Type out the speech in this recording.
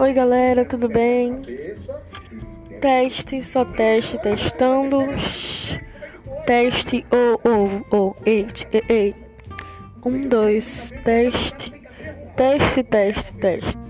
Oi galera, tudo bem? Teste, só teste, testando. Teste, oh, oh, oh, ei, ei, ei. Um, dois, teste, teste, teste, teste.